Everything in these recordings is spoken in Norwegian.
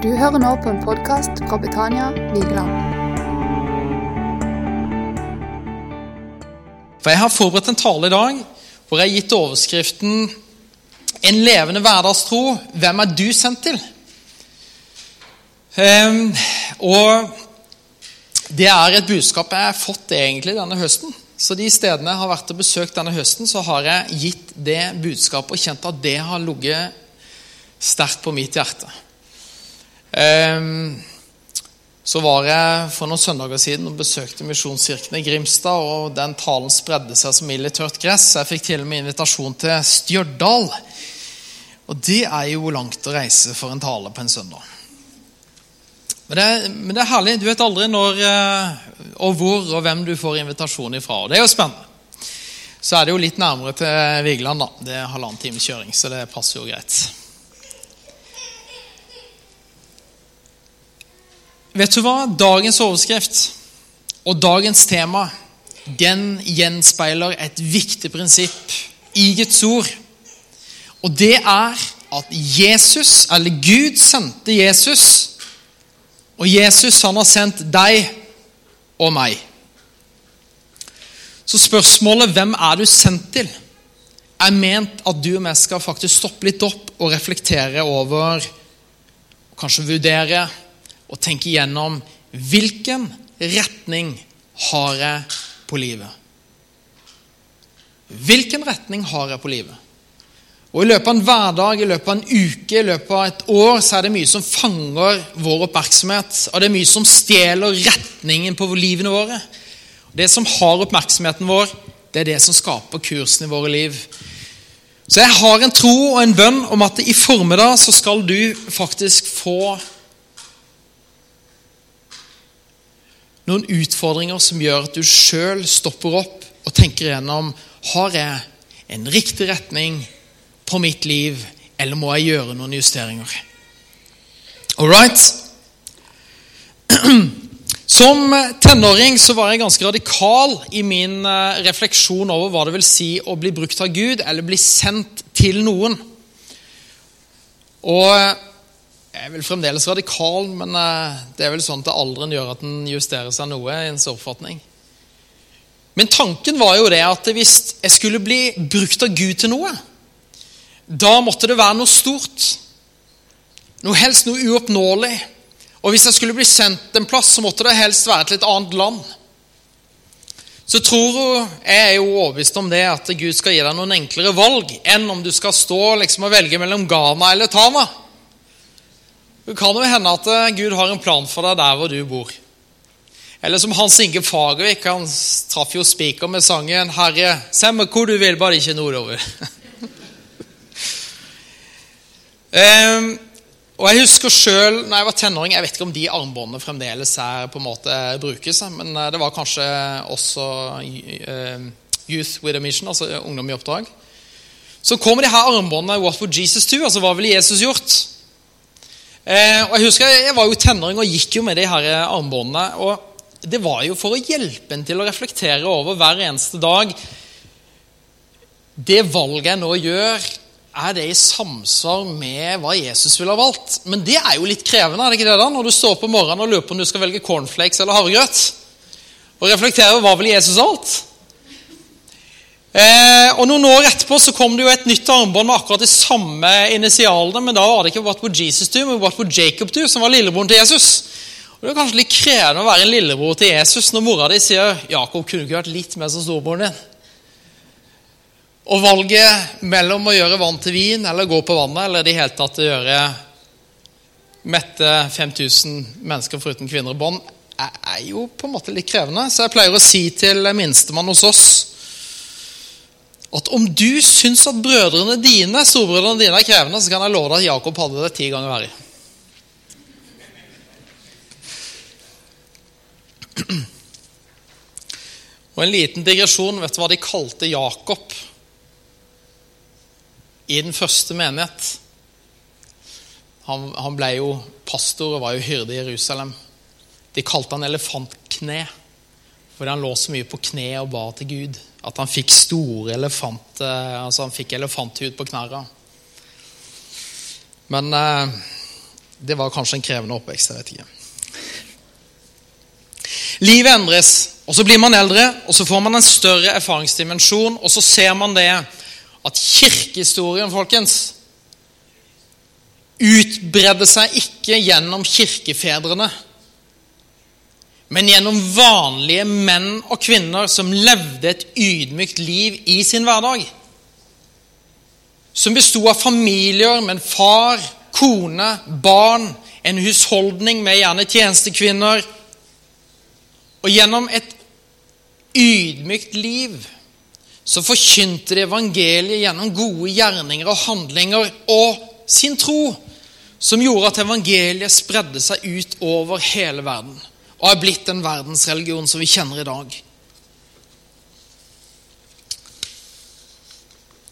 Du hører nå på en podkast fra Betania Vigeland. For Jeg har forberedt en tale i dag hvor jeg har gitt overskriften 'En levende hverdagstro'. Hvem er du sendt til? Um, og Det er et budskap jeg har fått egentlig denne høsten. Så de stedene jeg har vært og besøkt denne høsten, så har jeg gitt det budskapet og kjent at det har ligget sterkt på mitt hjerte. Ehm, så var jeg for noen søndager siden og besøkte Misjonskirken i Grimstad, og den talen spredde seg som ild i tørt gress. Jeg fikk til og med invitasjon til Stjørdal. Og det er jo langt å reise for en tale på en søndag. Men det, men det er herlig. Du vet aldri når eh, og hvor og hvem du får invitasjon ifra. Og det er jo spennende. Så er det jo litt nærmere til Vigeland, da. Det er halvannen times kjøring, så det passer jo greit. Vet du hva? Dagens overskrift og dagens tema den gjenspeiler et viktig prinsipp i Guds ord. Og det er at Jesus, eller Gud, sendte Jesus. Og Jesus, han har sendt deg og meg. Så spørsmålet 'Hvem er du sendt til?' er ment at du og jeg skal faktisk stoppe litt opp og reflektere over, kanskje vurdere og tenke igjennom hvilken retning har jeg på livet. Hvilken retning har jeg på livet? Og I løpet av en hverdag, i løpet av en uke, i løpet av et år så er det mye som fanger vår oppmerksomhet. Og det er mye som stjeler retningen på livene våre. Det som har oppmerksomheten vår, det er det som skaper kursen i våre liv. Så jeg har en tro og en bønn om at i formiddag så skal du faktisk få noen utfordringer som gjør at du sjøl stopper opp og tenker igjennom har jeg en riktig retning på mitt liv, eller må jeg gjøre noen justeringer. All right? Som tenåring så var jeg ganske radikal i min eh, refleksjon over hva det vil si å bli brukt av Gud eller bli sendt til noen. Og jeg vel fremdeles radikal, men eh, det er vel sånn at alderen gjør at den justerer seg noe i ens oppfatning. Men tanken var jo det at hvis jeg skulle bli brukt av Gud til noe, da måtte det være noe stort. Noe helst noe uoppnåelig. Og hvis jeg skulle bli sendt en plass, så måtte det helst være til et annet land. Så tror jeg er jo overbevist om det at Gud skal gi deg noen enklere valg enn om du skal stå liksom og velge mellom Ghana eller Tana. Det kan jo hende at eh, Gud har en plan for deg der hvor du bor. Eller som Hans Inge Fagervik, han traff jo spiker med sangen 'Herre, send meg hvor du vil, bare ikke nordover'. um, og Jeg husker sjøl når jeg var tenåring Jeg vet ikke om de armbåndene fremdeles er på en måte brukes, men eh, det var kanskje også uh, Youth with a Mission, altså ungdom i oppdrag. Så kommer de her armbåndene 'What would Jesus do?' Altså hva ville Jesus gjort? Eh, og Jeg husker jeg var jo tenåring og gikk jo med de her armbåndene. og Det var jo for å hjelpe en til å reflektere over hver eneste dag Det valget jeg nå gjør, er det i samsvar med hva Jesus ville ha valgt? Men det er jo litt krevende er det ikke det da, når du står på morgenen og lurer på om du skal velge cornflakes eller havregrøt. Og reflektere over hva ville Jesus valgt? Eh, og Noen år etterpå så kom det jo et nytt armbånd med akkurat de samme initialene, men da var det ikke What would Jesus do, men What would Jacob do, som var lillebroren til Jesus. Og Det er kanskje litt krevende å være en lillebror til Jesus når mora di sier Jakob kunne ikke vært litt mer som storebroren din. Og valget mellom å gjøre vann til vin eller gå på vannet, eller i det hele tatt å gjøre mette 5000 mennesker foruten kvinner og bånd, er jo på en måte litt krevende. Så jeg pleier å si til minstemann hos oss at om du syns at brødrene dine storbrødrene dine er krevende, så kan jeg love deg at Jakob hadde det ti ganger verre. Og en liten digresjon. Vet du hva de kalte Jakob i den første menighet? Han, han ble jo pastor og var jo hyrde i Jerusalem. De kalte han elefantkne fordi han lå så mye på kne og ba til Gud. At han fikk store elefant, altså han fikk elefanthud på knærne. Men eh, Det var kanskje en krevende oppvekst. jeg vet ikke. Livet endres, og så blir man eldre, og så får man en større erfaringsdimensjon, og så ser man det at kirkehistorien, folkens, utbredde seg ikke gjennom kirkefedrene, men gjennom vanlige menn og kvinner som levde et ydmykt liv i sin hverdag. Som besto av familier med en far, kone, barn, en husholdning med gjerne tjenestekvinner. Og gjennom et ydmykt liv så forkynte de evangeliet gjennom gode gjerninger og handlinger og sin tro, som gjorde at evangeliet spredde seg ut over hele verden og er blitt den verdensreligion som vi kjenner i dag.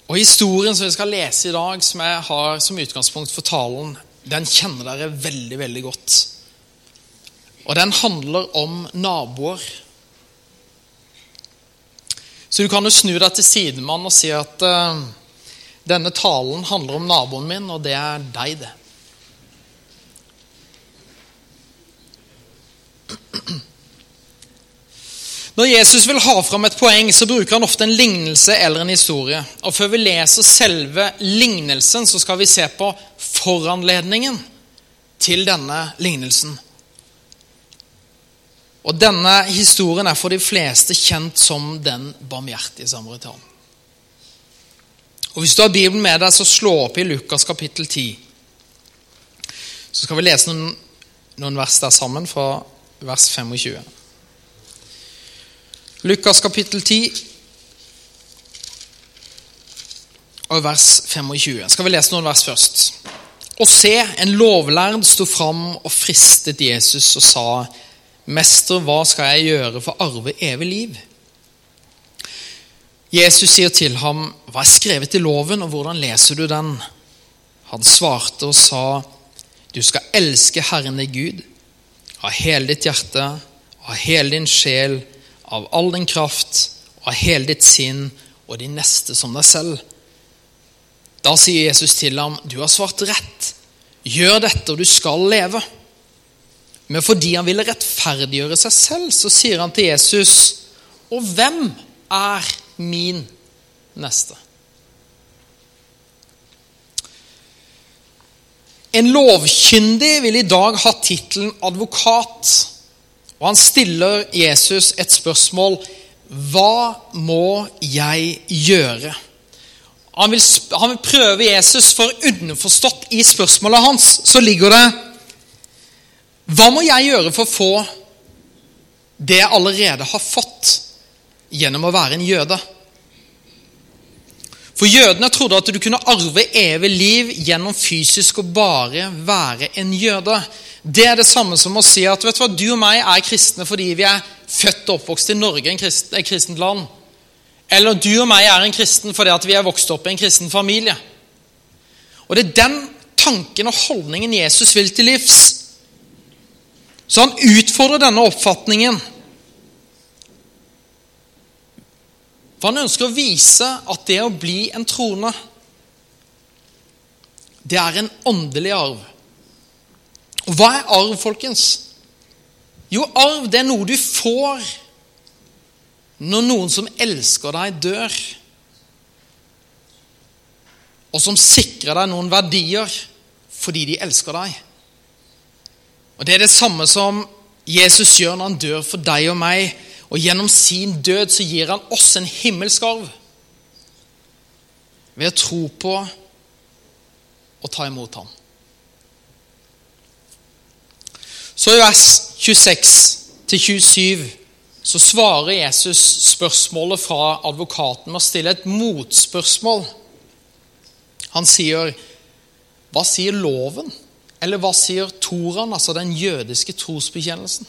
Og Historien som vi skal lese i dag, som jeg har som utgangspunkt for talen, den kjenner dere veldig, veldig godt. Og den handler om naboer. Så du kan jo snu deg til sidemann og si at uh, denne talen handler om naboen min, og det er deg, det. Når Jesus vil ha fram et poeng, så bruker han ofte en lignelse eller en historie. Og Før vi leser selve lignelsen, så skal vi se på foranledningen til denne lignelsen. Og Denne historien er for de fleste kjent som den barmhjertige samaritan. Og Hvis du har Bibelen med deg, så slå opp i Lukas kapittel 10. Så skal vi lese noen, noen vers der sammen fra vers 25. Lukas kapittel 10 og vers 25. Skal vi lese noen vers først? Og se, en lovlærd sto fram og fristet Jesus og sa, Mester, hva skal jeg gjøre for arve evig liv? Jesus sier til ham, Hva er skrevet i loven, og hvordan leser du den? Han svarte og sa, Du skal elske Herren din Gud av hele ditt hjerte, av hele din sjel, av all din kraft, av hele ditt sinn og din neste som deg selv. Da sier Jesus til ham, 'Du har svart rett. Gjør dette, og du skal leve.' Men fordi han ville rettferdiggjøre seg selv, så sier han til Jesus, 'Og hvem er min neste?' En lovkyndig vil i dag ha tittelen advokat. Og han stiller Jesus et spørsmål. Hva må jeg gjøre? Han vil, han vil prøve Jesus, for underforstått i spørsmålet hans så ligger det Hva må jeg gjøre for å få det jeg allerede har fått gjennom å være en jøde? For jødene trodde at du kunne arve evig liv gjennom fysisk å bare være en jøde. Det er det samme som å si at du hva, du og meg er kristne fordi vi er født og oppvokst i Norge, en kristen, et kristent land. Eller du og meg er en kristen fordi vi er vokst opp i en kristen familie. Og Det er den tanken og holdningen Jesus vil til livs. Så han utfordrer denne oppfatningen. For han ønsker å vise at det å bli en troende, det er en åndelig arv. Og hva er arv, folkens? Jo, arv det er noe du får når noen som elsker deg, dør. Og som sikrer deg noen verdier fordi de elsker deg. Og Det er det samme som Jesus gjør når han dør for deg og meg og gjennom sin død så gir han oss en himmelsk arv. Ved å tro på og ta imot ham. Så i vers 26-27 så svarer Jesus spørsmålet fra advokaten med å stille et motspørsmål. Han sier, 'Hva sier loven?' Eller hva sier Toran, altså den jødiske trosbekjennelsen?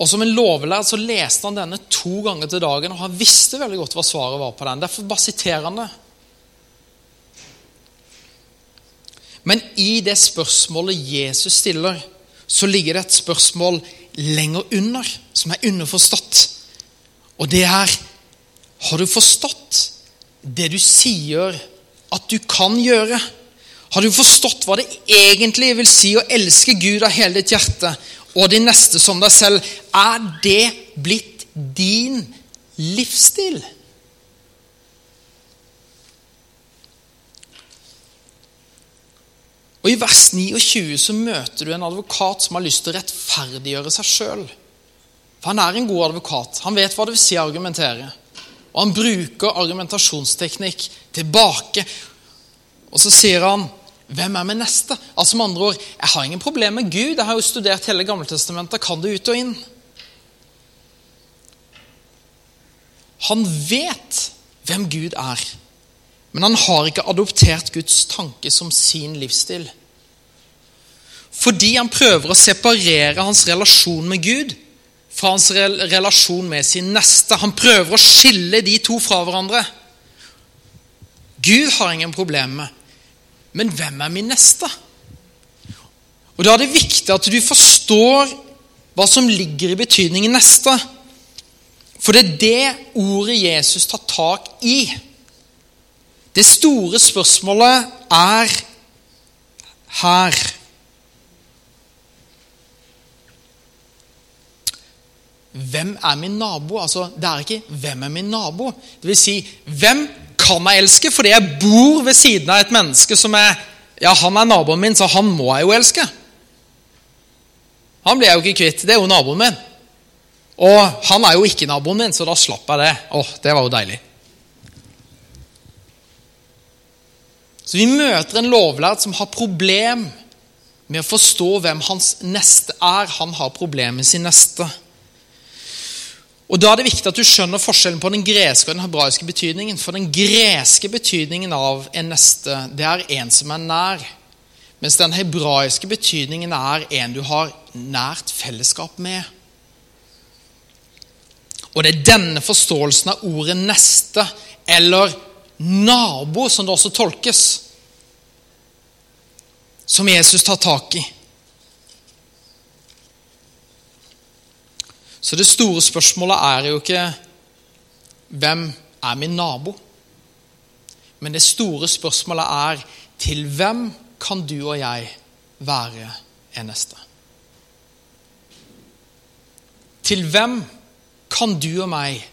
Og Som en lovlærd så leste han denne to ganger til dagen, og han visste veldig godt hva svaret var på den. Derfor bare siterer han det. Men i det spørsmålet Jesus stiller, så ligger det et spørsmål lenger under, som er underforstått. Og det er Har du forstått det du sier at du kan gjøre? Har du forstått hva det egentlig vil si å elske Gud av hele ditt hjerte og de neste som deg selv? Er det blitt din livsstil? Og I vers 29 så møter du en advokat som har lyst til å rettferdiggjøre seg sjøl. For han er en god advokat. Han vet hva det vil si å argumentere. Og han bruker argumentasjonsteknikk tilbake. Og så sier han hvem er min neste? Altså med andre ord, Jeg har ingen problemer med Gud. Jeg har jo studert hele Gammeltestamentet. Kan det ut og inn? Han vet hvem Gud er, men han har ikke adoptert Guds tanke som sin livsstil. Fordi han prøver å separere hans relasjon med Gud fra hans relasjon med sin neste. Han prøver å skille de to fra hverandre. Gud har ingen problemer med men hvem er min neste? Og Da er det viktig at du forstår hva som ligger i betydningen neste. For det er det ordet Jesus tar tak i. Det store spørsmålet er her. Hvem er min nabo? Altså, Det er ikke 'hvem er min nabo'? Det vil si, hvem kan jeg elske fordi jeg bor ved siden av et menneske som er Ja, han er naboen min, så han må jeg jo elske. Han blir jeg jo ikke kvitt. Det er jo naboen min. Og han er jo ikke naboen min, så da slapp jeg det. Åh, det var jo deilig. Så vi møter en lovlærd som har problem med å forstå hvem hans neste er. Han har problem med sin neste. Og Da er det viktig at du skjønner forskjellen på den greske og den hebraiske betydningen. For den greske betydningen av en neste, det er en som er nær. Mens den hebraiske betydningen er en du har nært fellesskap med. Og det er denne forståelsen av ordet 'neste', eller 'nabo', som det også tolkes, som Jesus tar tak i. Så det store spørsmålet er jo ikke hvem er min nabo? Men det store spørsmålet er til hvem kan du og jeg være en neste? Til hvem kan du og meg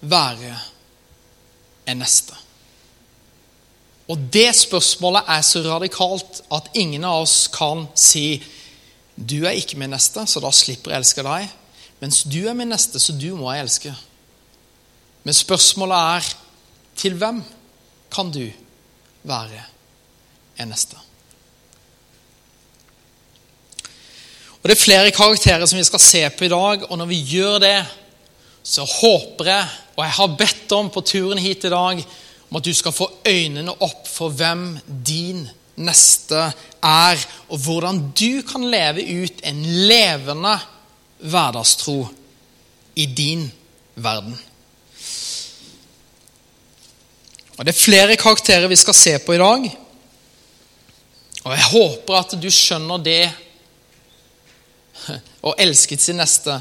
være en neste? Og det spørsmålet er så radikalt at ingen av oss kan si du er ikke min neste, så da slipper jeg å elske deg. Mens du er min neste, så du må jeg elske. Men spørsmålet er til hvem kan du være en neste? Og Det er flere karakterer som vi skal se på i dag, og når vi gjør det, så håper jeg, og jeg har bedt om på turen hit i dag, om at du skal få øynene opp for hvem din neste er, og hvordan du kan leve ut en levende hverdagstro i din verden. Og Det er flere karakterer vi skal se på i dag. Og jeg håper at du skjønner det å elske sin neste.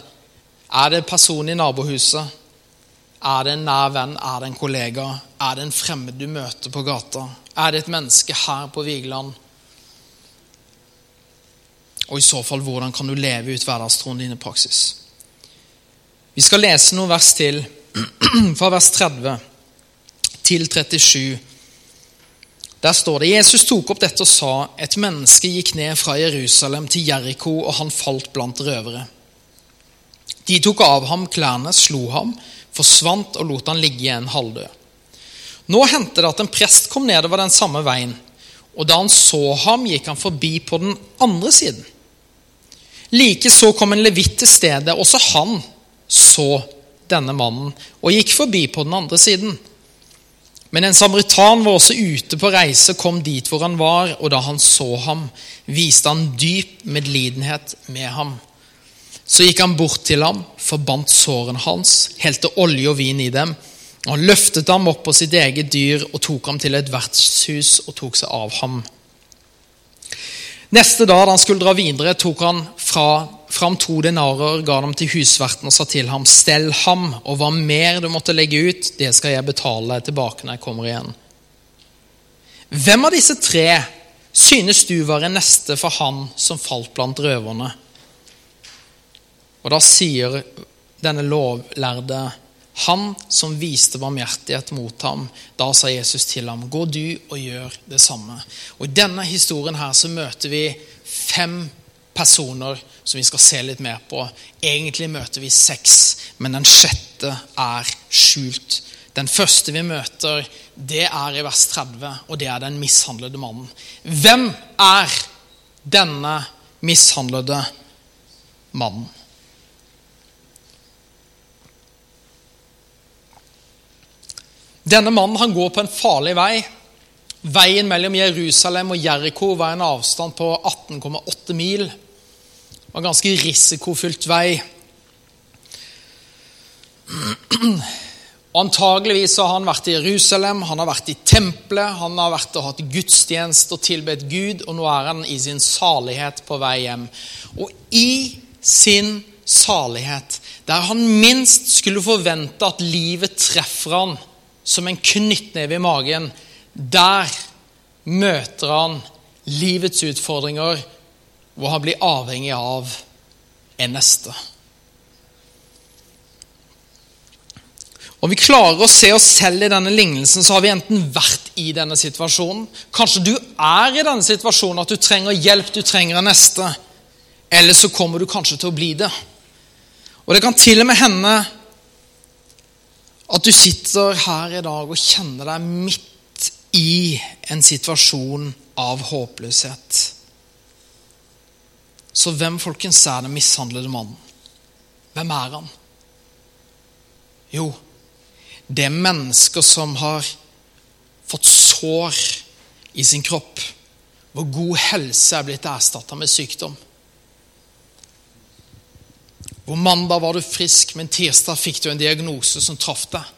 Er det en person i nabohuset? Er det en nær venn? Er det en kollega? Er det en fremmed du møter på gata? Er det et menneske her på Vigeland? Og i så fall, hvordan kan du leve ut hverdagstroen din i praksis? Vi skal lese noen vers til, fra vers 30 til 37. Der står det Jesus tok opp dette og sa, et menneske gikk ned fra Jerusalem til Jeriko, og han falt blant røvere. De tok av ham klærne, slo ham, forsvant og lot han ligge igjen halvdød. Nå hendte det at en prest kom nedover den samme veien, og da han så ham, gikk han forbi på den andre siden. Like så kom en levitt til stedet. Også han så denne mannen og gikk forbi på den andre siden. Men en samaritan var også ute på reise, kom dit hvor han var, og da han så ham, viste han dyp medlidenhet med ham. Så gikk han bort til ham, forbandt sårene hans, helte olje og vin i dem. og Han løftet ham opp på sitt eget dyr og tok ham til et vertshus og tok seg av ham. Neste dag da han skulle dra videre, tok han fra, fram to denarer, ga dem til husverten og sa til ham, stell ham, og hva mer du måtte legge ut, det skal jeg betale tilbake når jeg kommer igjen. Hvem av disse tre synes du var en neste for han som falt blant røverne? Og da sier denne lovlærde, han som viste barmhjertighet mot ham, da sa Jesus til ham, gå du og gjør det samme. Og I denne historien her så møter vi fem personer som vi skal se litt mer på. Egentlig møter vi seks, men den sjette er skjult. Den første vi møter, det er i vers 30, og det er den mishandlede mannen. Hvem er denne mishandlede mannen? Denne mannen han går på en farlig vei. Veien mellom Jerusalem og Jeriko var en avstand på 18,8 mil. Det var en ganske risikofylt vei. Antageligvis har han vært i Jerusalem, han har vært i tempelet, han har vært og hatt gudstjeneste og tilbedt Gud, og nå er han i sin salighet på vei hjem. Og i sin salighet, der han minst skulle forvente at livet treffer han som en knyttneve i magen, der møter han livets utfordringer, hvor han blir avhengig av en neste. Om vi klarer å se oss selv i denne lignelsen, så har vi enten vært i denne situasjonen Kanskje du er i denne situasjonen at du trenger hjelp, du trenger en neste. Eller så kommer du kanskje til å bli det. Og det kan til og med hende at du sitter her i dag og kjenner deg midt i en situasjon av håpløshet. Så hvem folkens er den mishandlede mannen? Hvem er han? Jo, det er mennesker som har fått sår i sin kropp, hvor god helse er blitt erstatta med sykdom. Hvor mandag var du frisk, men tirsdag fikk du en diagnose som traff deg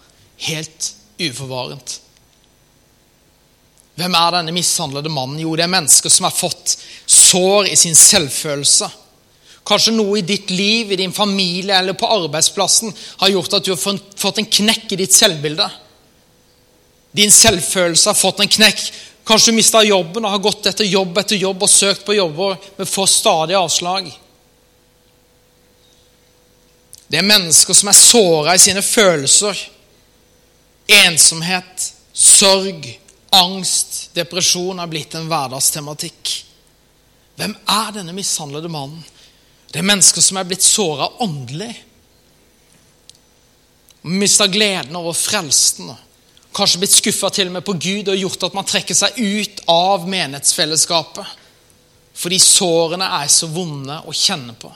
helt uforvarent. Hvem er denne mishandlede mannen? Jo, det er mennesker som har fått sår i sin selvfølelse Kanskje noe i ditt liv, i din familie eller på arbeidsplassen har gjort at du har fått en knekk i ditt selvbilde. Din selvfølelse har fått en knekk. Kanskje du mista jobben og har gått etter jobb etter jobb og søkt på jobber, men får stadig avslag. Det er mennesker som er såra i sine følelser. Ensomhet, sorg, angst, depresjon har blitt en hverdagstematikk. Hvem er denne mishandlede mannen? Det er mennesker som er blitt såra åndelig. Mista gleden over frelsen. Kanskje blitt skuffa til og med på Gud og gjort at man trekker seg ut av menighetsfellesskapet. Fordi sårene er så vonde å kjenne på.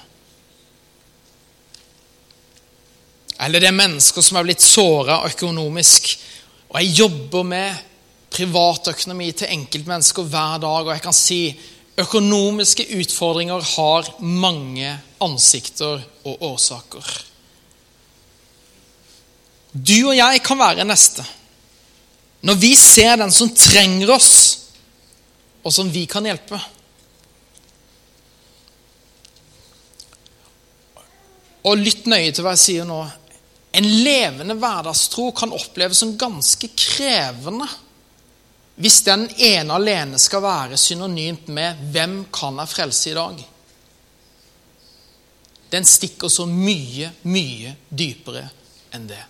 Eller det er mennesker som er blitt såra økonomisk. Og jeg jobber med privatøkonomi til enkeltmennesker hver dag, og jeg kan si Økonomiske utfordringer har mange ansikter og årsaker. Du og jeg kan være neste. Når vi ser den som trenger oss, og som vi kan hjelpe. Og lytt nøye til hva jeg sier nå. En levende hverdagstro kan oppleves som ganske krevende hvis den ene alene skal være synonymt med 'Hvem kan jeg frelse i dag?' Den stikker så mye, mye dypere enn det.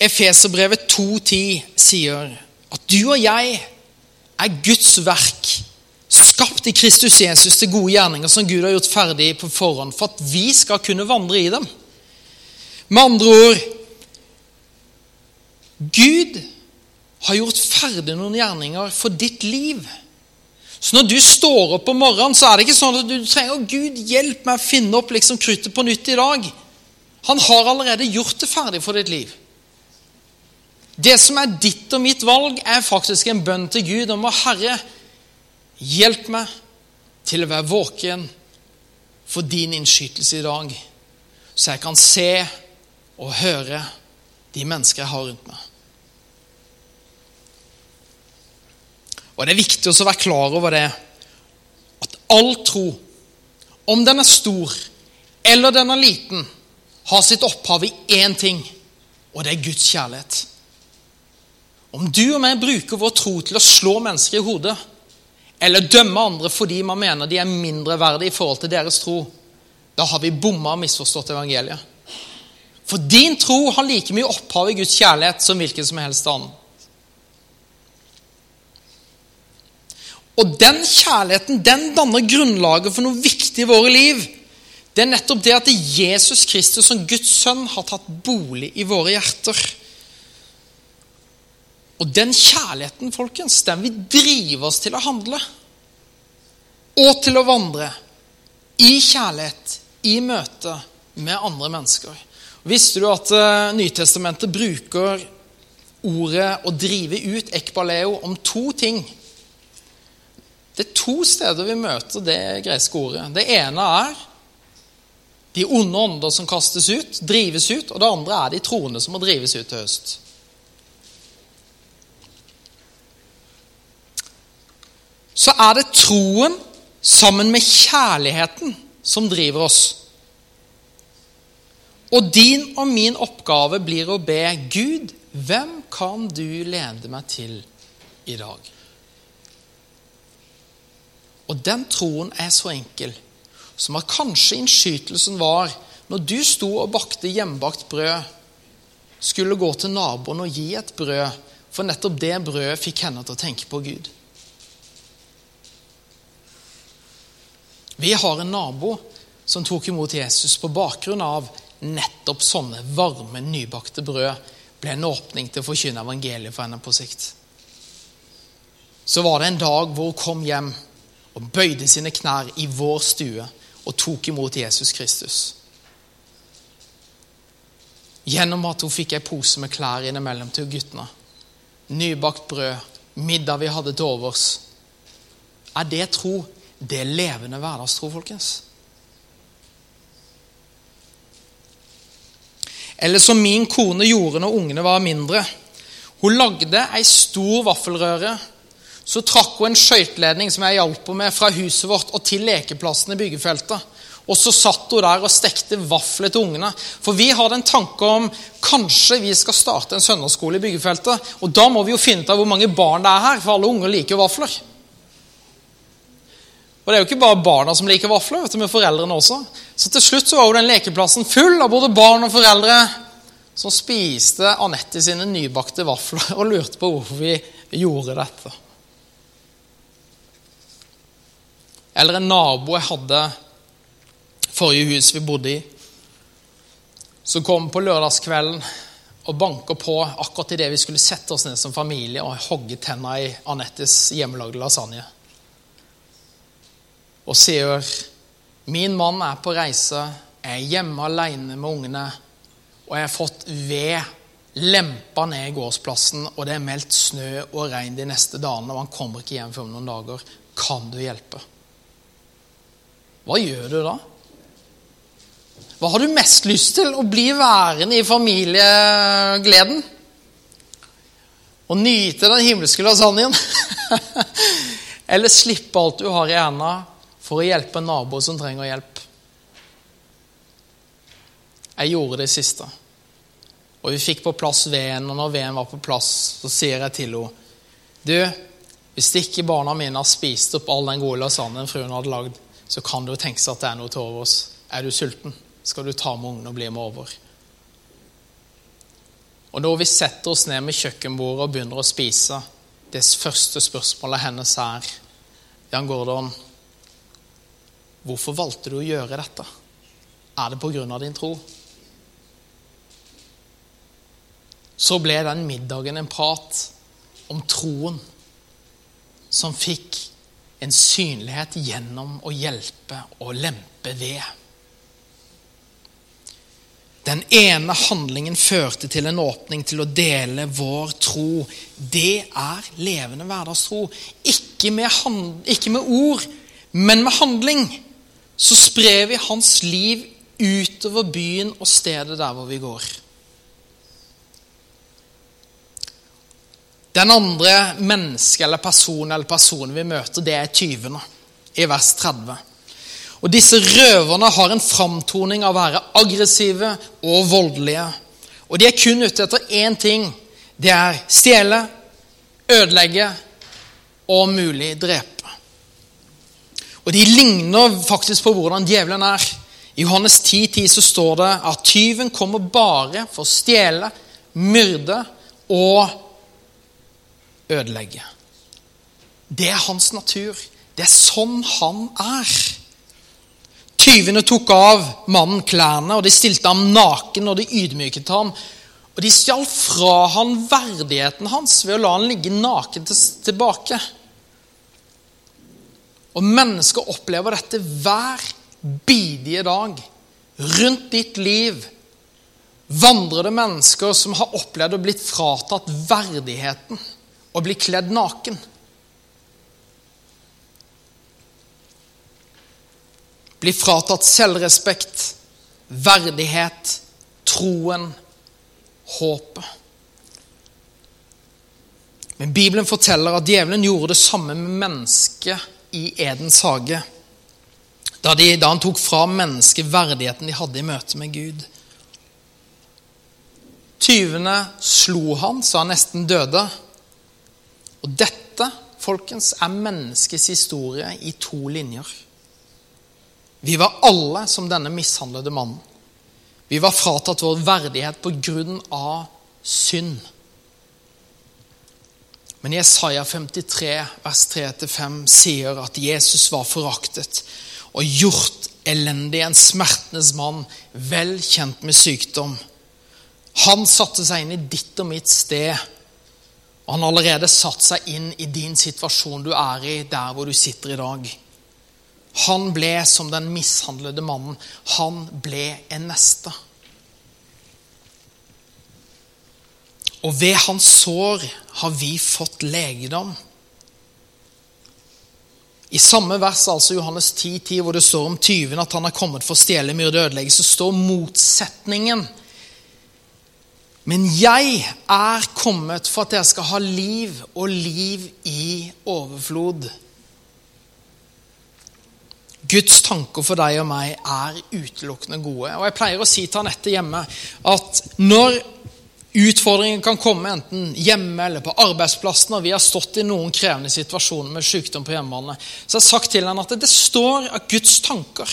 Efeserbrevet 2,10 sier at du og jeg er Guds verk, skapt i Kristus Jesus til gode gjerninger som Gud har gjort ferdig på forhånd, for at vi skal kunne vandre i dem. Med andre ord Gud har gjort ferdig noen gjerninger for ditt liv. Så når du står opp om morgenen, så er det ikke sånn at du trenger Gud, hjelp meg å finne opp liksom kruttet på nytt i dag. Han har allerede gjort det ferdig for ditt liv. Det som er ditt og mitt valg, er faktisk en bønn til Gud om å Herre, hjelp meg til å være våken for din innskytelse i dag, så jeg kan se og høre de mennesker jeg har rundt meg. Og Det er viktig å være klar over det at all tro, om den er stor eller den er liten, har sitt opphav i én ting, og det er Guds kjærlighet. Om du og meg bruker vår tro til å slå mennesker i hodet, eller dømme andre fordi man mener de er mindreverdige i forhold til deres tro, da har vi bomma og misforstått evangeliet. For din tro har like mye opphav i Guds kjærlighet som hvilken som helst annen. Og den kjærligheten den danner grunnlaget for noe viktig i våre liv. Det er nettopp det at Jesus Kristus som Guds sønn har tatt bolig i våre hjerter. Og den kjærligheten, folkens, den vil drive oss til å handle. Og til å vandre i kjærlighet, i møte med andre mennesker. Visste du at uh, Nytestamentet bruker ordet 'å drive ut', ekbaleo, om to ting? Det er to steder vi møter det greske ordet. Det ene er de onde ånder som kastes ut, drives ut. Og det andre er de troende som må drives ut til høst. Så er det troen sammen med kjærligheten som driver oss. Og din og min oppgave blir å be Gud, hvem kan du lede meg til i dag? Og den troen er så enkel som at kanskje innskytelsen var når du sto og bakte hjemmebakt brød, skulle gå til naboen og gi et brød, for nettopp det brødet fikk henne til å tenke på Gud. Vi har en nabo som tok imot Jesus på bakgrunn av nettopp sånne varme, nybakte brød ble en åpning til å forkynne evangeliet for henne på sikt. Så var det en dag hvor hun kom hjem og bøyde sine knær i vår stue og tok imot Jesus Kristus. Gjennom at hun fikk ei pose med klær innimellom til guttene. Nybakt brød, middag vi hadde til overs. Er det tro? Det er levende hverdagstro, folkens. Eller som min kone gjorde når ungene var mindre. Hun lagde ei stor vaffelrøre så trakk hun en skøyteledning som jeg hjalp med, fra huset vårt og til lekeplassen i byggefeltet. Og så satt hun der og stekte vafler til ungene. For vi hadde en tanke om kanskje vi skal starte en søndagsskole i byggefeltet. Og da må vi jo finne ut av hvor mange barn det er her, for alle unger liker jo vafler. Og det er jo ikke bare barna som liker vafler, vet du, men foreldrene også. Så til slutt så var jo den lekeplassen full av både barn og foreldre som spiste Anette sine nybakte vafler og lurte på hvorfor vi gjorde dette. Eller en nabo jeg hadde forrige hus vi bodde i, som kom på lørdagskvelden og banka på akkurat idet vi skulle sette oss ned som familie og hogge tenna i Anettes hjemmelagde lasagne. Og sier min mann er på reise, jeg er hjemme alene med ungene, og jeg har fått ved lempa ned i gårdsplassen, og det er meldt snø og regn de neste dagene, og han kommer ikke hjem før om noen dager. Kan du hjelpe? Hva gjør du da? Hva har du mest lyst til? Å bli værende i familiegleden? Å nyte den himmelske lasagnen? Eller slippe alt du har i hendene for å hjelpe en nabo som trenger hjelp? Jeg gjorde det siste. Og vi fikk på plass veden, og når veden var på plass, så sier jeg til henne Du, hvis ikke barna mine har spist opp all den gode lasagnen fruen hadde lagd, så kan det jo seg at det er noe til overs. Er du sulten, skal du ta med ungene og bli med over. Og når vi setter oss ned med kjøkkenbordet og begynner å spise, det første spørsmålet hennes er Jan Gordon, hvorfor valgte du å gjøre dette? Er det av din tro? Så ble den middagen en prat om troen som fikk en synlighet gjennom å hjelpe og lempe ved. Den ene handlingen førte til en åpning til å dele vår tro. Det er levende hverdagstro. Ikke med, ikke med ord, men med handling. Så sprer vi hans liv utover byen og stedet der hvor vi går. Den andre mennesket eller personen eller personen vi møter, det er tyvene i vers 30. Og Disse røverne har en framtoning av å være aggressive og voldelige. Og De er kun ute etter én ting. Det er stjele, ødelegge og om mulig drepe. Og De ligner faktisk på hvordan djevelen er. I Johannes 10, 10 så står det at tyven kommer bare for å stjele, myrde og ødelegge. Det er hans natur. Det er sånn han er. Tyvene tok av mannen klærne, og de stilte ham naken, og de ydmyket ham. Og de stjal fra han verdigheten hans ved å la han ligge naken tilbake. Og mennesker opplever dette hver bidige dag. Rundt ditt liv vandrer det mennesker som har opplevd å blitt fratatt verdigheten og bli kledd naken. Bli fratatt selvrespekt, verdighet, troen, håpet. Men Bibelen forteller at djevelen gjorde det samme med mennesket i Edens hage. Da, de, da han tok fra mennesket verdigheten de hadde i møte med Gud. Tyvene slo han så han nesten døde. Og dette, folkens, er menneskets historie i to linjer. Vi var alle som denne mishandlede mannen. Vi var fratatt vår verdighet på grunn av synd. Men Jesaja 53, vers 3-5 sier at Jesus var foraktet og gjort elendig, en smertenes mann, vel kjent med sykdom. Han satte seg inn i ditt og mitt sted. Og han har allerede satt seg inn i din situasjon du er i, der hvor du sitter i dag. Han ble som den mishandlede mannen. Han ble en neste. Og ved hans sår har vi fått legedom. I samme vers, altså Johannes 10, 10, hvor det står om tyven at han har kommet for å stjele, myrde ødelegge, så står motsetningen. Men jeg er kommet for at dere skal ha liv, og liv i overflod. Guds tanker for deg og meg er utelukkende gode. Og Jeg pleier å si til Anette hjemme at når utfordringer kan komme enten hjemme eller på arbeidsplassen, og vi har stått i noen krevende situasjoner med sykdom på hjemmebane, så jeg har sagt til henne at det står at Guds tanker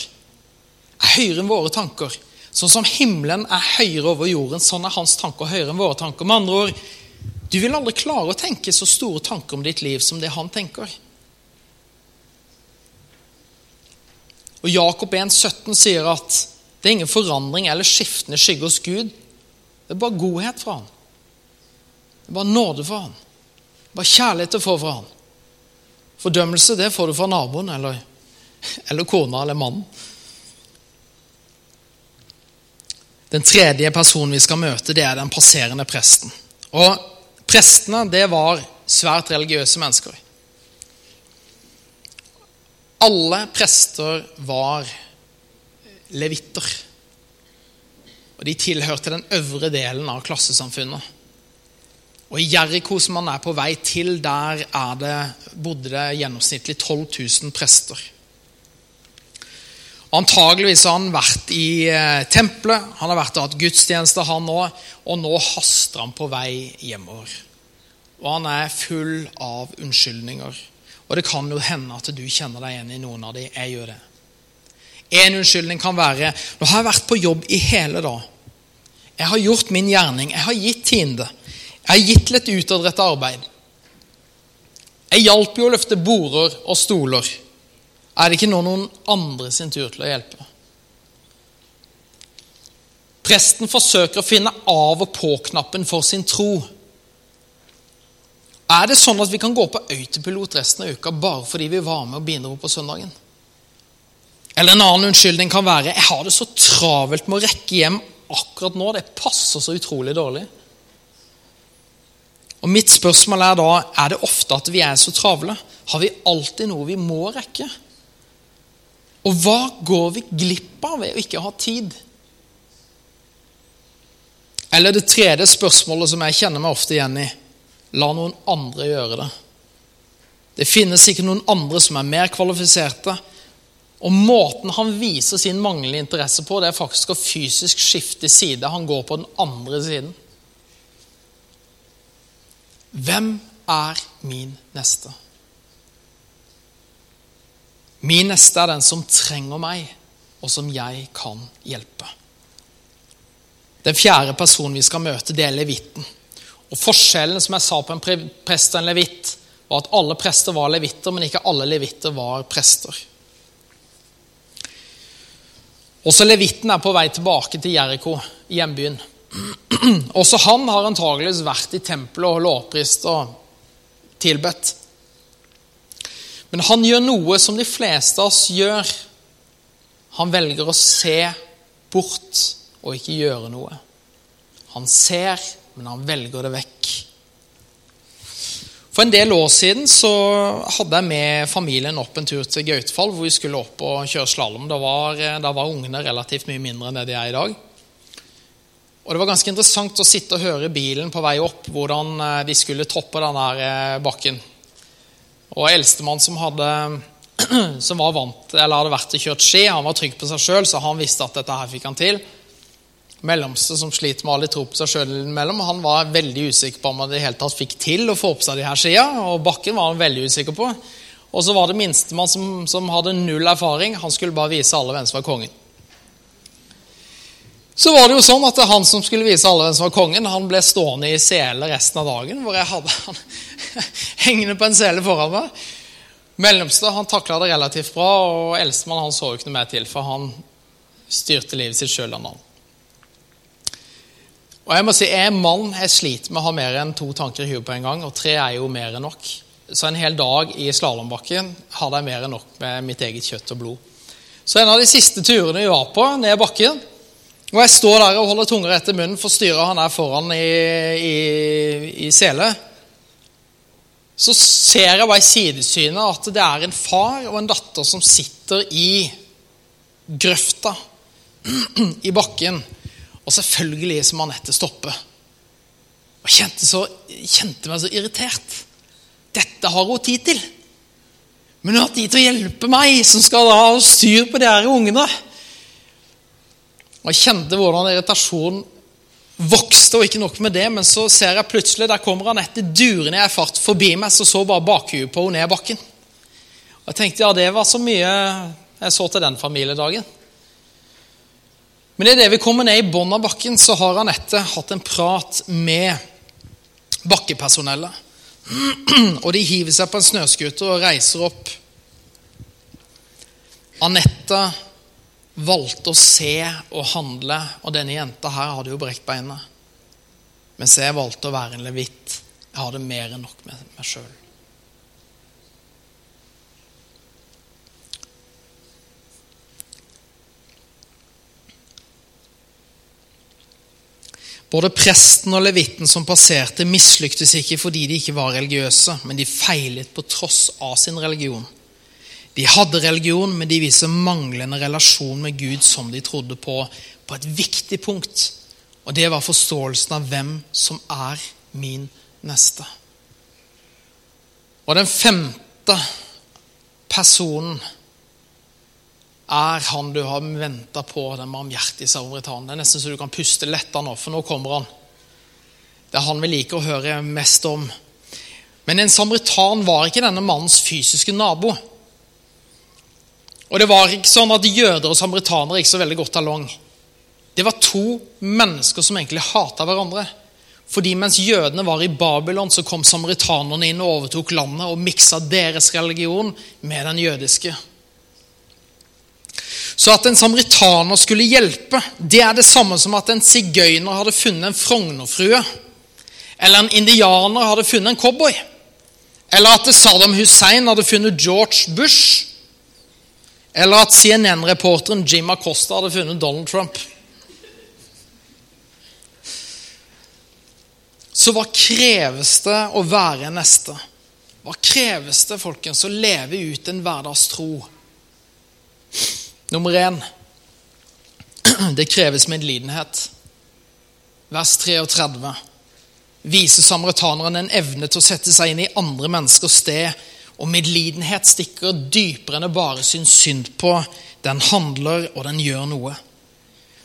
er høyere enn våre tanker. Sånn som himmelen er høyere over jorden, sånn er hans tanker høyere enn våre tanker. Med andre ord, du vil aldri klare å tenke så store tanker om ditt liv som det han tenker. Og Jakob 1,17 sier at det er ingen forandring eller skiftende skygge hos Gud. Det er bare godhet fra han. Det er bare nåde fra han. Det Bare kjærlighet å få fra han. Fordømmelse det får du fra naboen eller, eller kona eller mannen. Den tredje personen vi skal møte, det er den passerende presten. Og Prestene det var svært religiøse mennesker. Alle prester var levitter. Og De tilhørte den øvre delen av klassesamfunnet. Og I Jeriko, som man er på vei til, der det, bodde det gjennomsnittlig 12 000 prester. Antageligvis har han vært i eh, tempelet, han har vært og hatt gudstjeneste, han òg, og nå haster han på vei hjemover. Og han er full av unnskyldninger. Og det kan jo hende at du kjenner deg igjen i noen av dem. Jeg gjør det. En unnskyldning kan være Nå har jeg vært på jobb i hele dag. Jeg har gjort min gjerning. Jeg har gitt tiende. Jeg har gitt litt utadrettet arbeid. Jeg hjalp jo å løfte border og stoler. Er det ikke nå noen andre sin tur til å hjelpe? Presten forsøker å finne av- og på-knappen for sin tro. Er det sånn at vi kan gå på autopilot resten av uka bare fordi vi var med og bidro på søndagen? Eller en annen unnskyldning kan være jeg har det så travelt med å rekke hjem akkurat nå. Det passer så utrolig dårlig. Og Mitt spørsmål er da er det ofte at vi er så travle. Har vi alltid noe vi må rekke? Og hva går vi glipp av ved å ikke ha tid? Eller det tredje spørsmålet som jeg kjenner meg ofte igjen i La noen andre gjøre det. Det finnes ikke noen andre som er mer kvalifiserte. Og måten han viser sin manglende interesse på, det er faktisk å fysisk skifte side. Han går på den andre siden. Hvem er min neste? Min neste er den som trenger meg, og som jeg kan hjelpe. Den fjerde personen vi skal møte, det er levitten. Og Forskjellen som jeg sa på en prest og en levitt, var at alle prester var levitter, men ikke alle levitter var prester. Også levitten er på vei tilbake til Jeriko, hjembyen. Også han har antageligvis vært i tempelet og lovprist og tilbedt. Men han gjør noe som de fleste av oss gjør. Han velger å se bort og ikke gjøre noe. Han ser, men han velger det vekk. For en del år siden så hadde jeg med familien opp en tur til Gautfall, hvor vi skulle opp og kjøre slalåm. Da var, da var ungene relativt mye mindre enn det de er i dag. Og Det var ganske interessant å sitte og høre bilen på vei opp hvordan eh, de skulle toppe denne eh, bakken. Og Eldstemann som, hadde, som var vant, eller hadde vært og kjørt ski, han var trygg på seg sjøl, så han visste at dette her fikk han til mellomste som sliter med alle tro på seg sjøl innimellom. Han var veldig usikker på om han det hele tatt fikk til å få opp seg de her skia, og bakken var han veldig usikker på. Og så var det minstemann som, som hadde null erfaring. Han skulle bare vise alle hvem som var kongen. Så var det jo sånn at han som skulle vise alle hvem som var kongen, han ble stående i sele resten av dagen, hvor jeg hadde han hengende på en sele foran meg. Mellomste han takla det relativt bra, og eldstemann han så jo ikke noe mer til, for han styrte livet sitt sjøl. Og Jeg må si, jeg er mann, jeg sliter med å ha mer enn to tanker i huet på en gang. Og tre er jo mer enn nok. Så en hel dag i slalåmbakken hadde jeg mer enn nok med mitt eget kjøtt og blod. Så en av de siste turene vi var på, ned bakken Og jeg står der og holder tunga i munnen for styret han er foran i, i, i sele. Så ser jeg bare i sidesynet at det er en far og en datter som sitter i grøfta i bakken og selvfølgelig som Anette stoppe. Og kjente, så, kjente meg så irritert. Dette har hun tid til. Men hun har tid til å hjelpe meg, som skal ha styr på de her ungene. Og Jeg kjente hvordan irritasjonen vokste, og ikke nok med det, men så ser jeg plutselig der kommer Anette durende i fart forbi meg, så så bare bakhuet på henne ned bakken. Og Jeg tenkte ja, det var så mye jeg så til den familiedagen. Men idet vi kommer ned i bunnen av bakken, så har Anette hatt en prat med bakkepersonellet. Og de hiver seg på en snøscooter og reiser opp. Anette valgte å se og handle, og denne jenta her hadde jo brekt beinet. Mens jeg valgte å være en levitt. Jeg hadde mer enn nok med meg sjøl. Både presten og levitten som passerte, mislyktes ikke fordi de ikke var religiøse, men de feilet på tross av sin religion. De hadde religion, men de viser manglende relasjon med Gud som de trodde på, på et viktig punkt. Og det var forståelsen av hvem som er min neste. Og den femte personen er han du har venta på, den barmhjertige samaritanen. Det er nesten så du kan puste letta nå, for nå kommer han. Det er han vi liker å høre mest om. Men en samaritan var ikke denne mannens fysiske nabo. Og det var ikke sånn at jøder og samaritanere gikk så veldig godt along. Det var to mennesker som egentlig hata hverandre. Fordi mens jødene var i Babylon, så kom samaritanerne inn og overtok landet og miksa deres religion med den jødiske. Så at en samaritaner skulle hjelpe, det er det samme som at en sigøyner hadde funnet en frognerfrue. Eller en indianer hadde funnet en cowboy. Eller at Saddam Hussein hadde funnet George Bush. Eller at CNN-reporteren Jim Acosta hadde funnet Donald Trump. Så hva kreves det å være neste? Hva kreves det, folkens, å leve ut en hverdagstro? Nummer én det kreves medlidenhet. Vers 33 viser samaritaneren en evne til å sette seg inn i andre menneskers sted. Og medlidenhet stikker dypere enn å bare synes synd på. Den handler, og den gjør noe.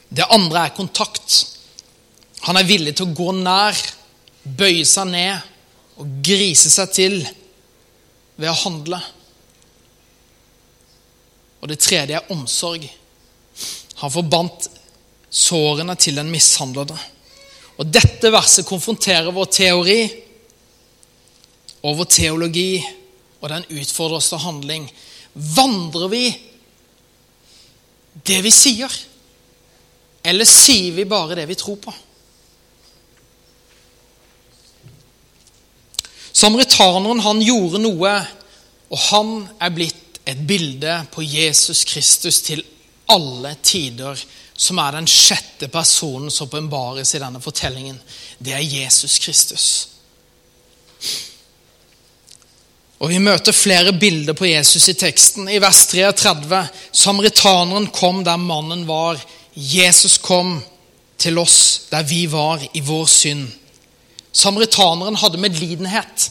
Det andre er kontakt. Han er villig til å gå nær, bøye seg ned, å grise seg til ved å handle. Og det tredje er omsorg. Han forbandt sårene til den mishandlede. Og Dette verset konfronterer vår teori og vår teologi, og den utfordrer oss til handling. Vandrer vi det vi sier, eller sier vi bare det vi tror på? Samaritaneren han gjorde noe, og han er blitt et bilde på Jesus Kristus til alle tider som er den sjette personen som åpenbares i denne fortellingen. Det er Jesus Kristus. Og Vi møter flere bilder på Jesus i teksten. I vers 33 Samaritaneren kom der mannen var. Jesus kom til oss der vi var i vår synd. Samaritaneren hadde medlidenhet.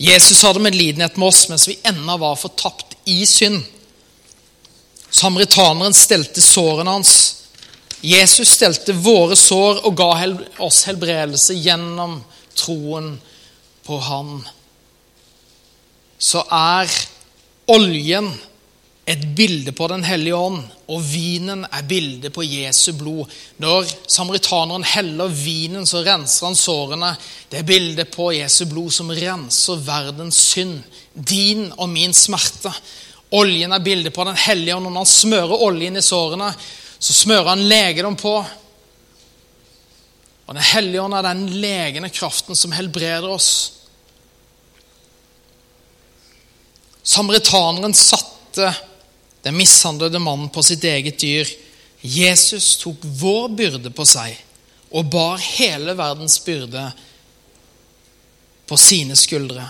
Jesus hadde medlidenhet med oss mens vi ennå var fortapt i synd. Samaritaneren stelte sårene hans. Jesus stelte våre sår og ga oss helbredelse gjennom troen på Han. Så er oljen et bilde på Den hellige ånd, og vinen er bilde på Jesu blod. Når samaritaneren heller vinen, så renser han sårene. Det er bildet på Jesu blod som renser verdens synd, din og min smerte. Oljen er bildet på Den hellige ånd. Når han smører oljen i sårene, så smører han legedom på. Og Den hellige ånd er den legende kraften som helbreder oss. Samaritaneren satte den mishandlede mannen på sitt eget dyr. Jesus tok vår byrde på seg og bar hele verdens byrde på sine skuldre.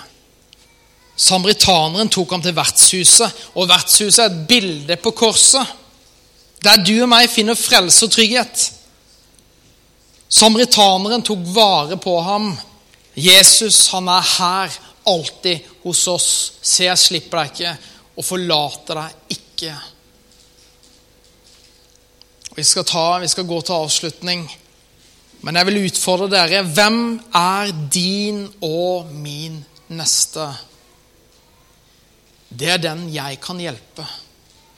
Samaritaneren tok ham til vertshuset, og vertshuset er et bilde på korset. Der du og meg finner frelse og trygghet. Samaritaneren tok vare på ham. Jesus, han er her, alltid hos oss. Se, jeg slipper deg ikke og forlater deg ikke. Vi skal, ta, vi skal gå til avslutning, men jeg vil utfordre dere. Hvem er din og min neste? Det er den jeg kan hjelpe,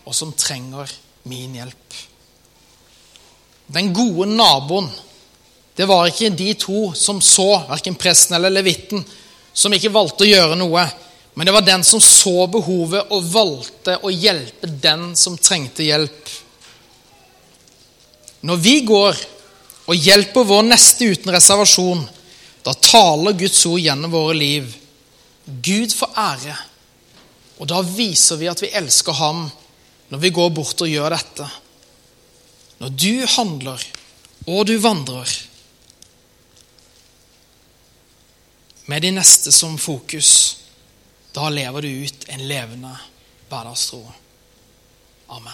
og som trenger min hjelp. Den gode naboen, det var ikke de to som så, verken presten eller levitten, som ikke valgte å gjøre noe. Men det var den som så behovet og valgte å hjelpe den som trengte hjelp. Når vi går og hjelper vår neste uten reservasjon, da taler Guds ord gjennom våre liv. Gud får ære. Og da viser vi at vi elsker ham når vi går bort og gjør dette. Når du handler og du vandrer med de neste som fokus, da lever du ut en levende hverdagstro. Amen.